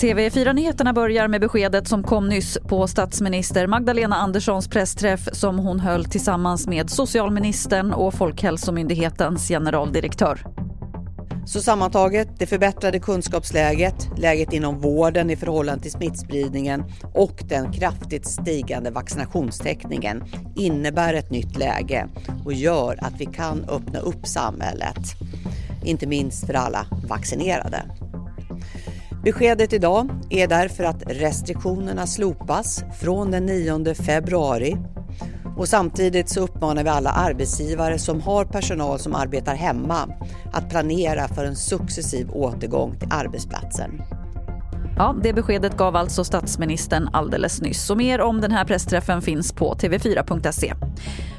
TV4-nyheterna börjar med beskedet som kom nyss på statsminister Magdalena Anderssons pressträff som hon höll tillsammans med socialministern och Folkhälsomyndighetens generaldirektör. Så sammantaget, det förbättrade kunskapsläget, läget inom vården i förhållande till smittspridningen och den kraftigt stigande vaccinationstäckningen innebär ett nytt läge och gör att vi kan öppna upp samhället. Inte minst för alla vaccinerade. Beskedet idag är därför att restriktionerna slopas från den 9 februari och samtidigt så uppmanar vi alla arbetsgivare som har personal som arbetar hemma att planera för en successiv återgång till arbetsplatsen. Ja, det beskedet gav alltså statsministern alldeles nyss. Och mer om den här pressträffen finns på tv4.se.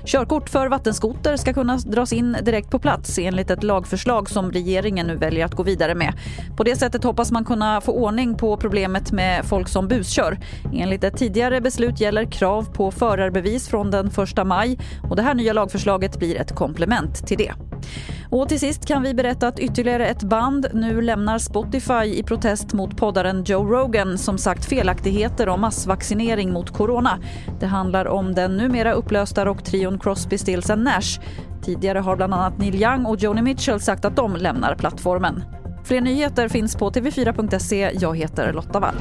Körkort för vattenskoter ska kunna dras in direkt på plats enligt ett lagförslag som regeringen nu väljer att gå vidare med. På det sättet hoppas man kunna få ordning på problemet med folk som buskör. Enligt ett tidigare beslut gäller krav på förarbevis från den 1 maj och det här nya lagförslaget blir ett komplement till det. Och till sist kan vi berätta att ytterligare ett band nu lämnar Spotify i protest mot poddaren Joe Rogan som sagt felaktigheter om massvaccinering mot corona. Det handlar om den numera upplösta rocktrion Crosby, Stills Nash. Tidigare har bland annat Neil Young och Joni Mitchell sagt att de lämnar plattformen. Fler nyheter finns på tv4.se. Jag heter Lotta Wall.